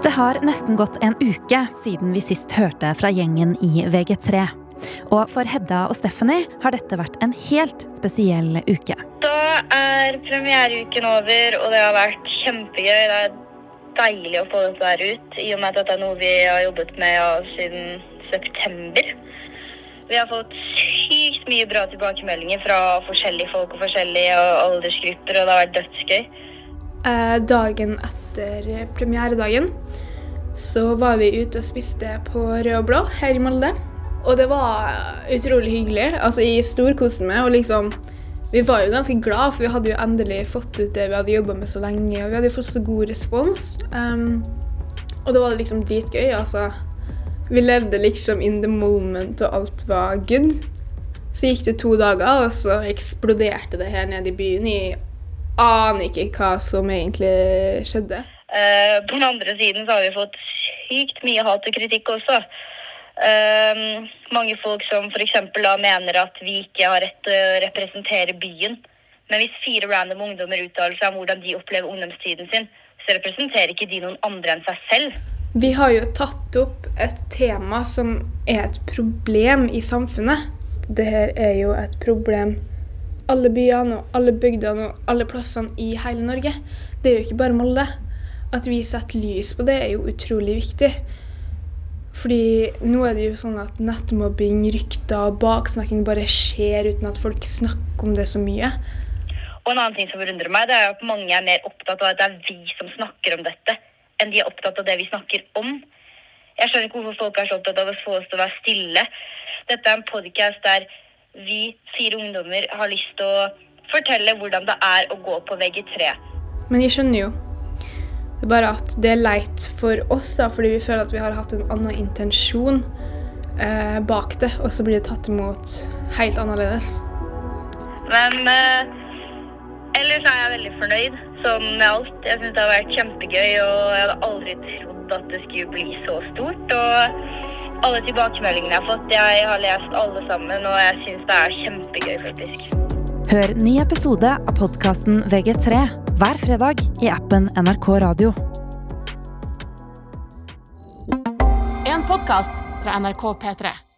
Det har nesten gått en uke siden vi sist hørte fra gjengen i VG3. Og for Hedda og Stephanie har dette vært en helt spesiell uke. Da er premiereuken over, og det har vært kjempegøy. Det er deilig å få dette her ut, i og med at dette er noe vi har jobbet med ja, siden september. Vi har fått sykt mye bra tilbakemeldinger fra forskjellige folk og forskjellige aldersgrupper, og det har vært dødsgøy. Eh, dagen etter premieredagen så var vi ute og spiste på Rød og Blå her i Molde. Og det var utrolig hyggelig. Altså, jeg storkoste meg. og liksom vi var jo ganske glad, for vi hadde jo endelig fått ut det vi hadde jobba med så lenge. Og vi hadde jo fått så god respons. Um, og det var liksom dritgøy. altså. Vi levde liksom in the moment, og alt var good. Så gikk det to dager, og så eksploderte det her nede i byen. Jeg aner ikke hva som egentlig skjedde. Uh, på den andre siden så har vi fått sykt mye hat og kritikk også. Uh, mange folk som f.eks. mener at vi ikke har rett til å representere byen. Men hvis fire random ungdommer uttaler seg om hvordan de opplever ungdomstiden sin, så representerer ikke de noen andre enn seg selv. Vi har jo tatt opp et tema som er et problem i samfunnet. Dette er jo et problem alle byene og alle bygdene og alle plassene i hele Norge. Det er jo ikke bare Molde. At vi setter lys på det, er jo utrolig viktig. Fordi nå er det jo sånn at nettmobbing, rykter og baksnakking bare skjer uten at folk snakker om det så mye. Og en annen ting som forundrer meg, det er at mange er mer opptatt av at det er vi som snakker om dette, enn de er opptatt av det vi snakker om. Jeg skjønner ikke hvorfor folk er så opptatt av å få oss til å være stille. Dette er en podkast der vi fire ungdommer har lyst til å fortelle hvordan det er å gå på VG3. Men jeg skjønner jo det er bare at det er leit for oss, da, fordi vi føler at vi har hatt en annen intensjon eh, bak det, og så blir det tatt imot helt annerledes. Men eh, ellers er jeg veldig fornøyd, sånn med alt. Jeg syns det har vært kjempegøy, og jeg hadde aldri trodd at det skulle bli så stort. Og alle tilbakemeldingene jeg har fått, jeg har lest alle sammen, og jeg syns det er kjempegøy, faktisk. Hør ny episode av podkasten VG3 hver fredag i appen NRK Radio. En podkast fra NRK P3.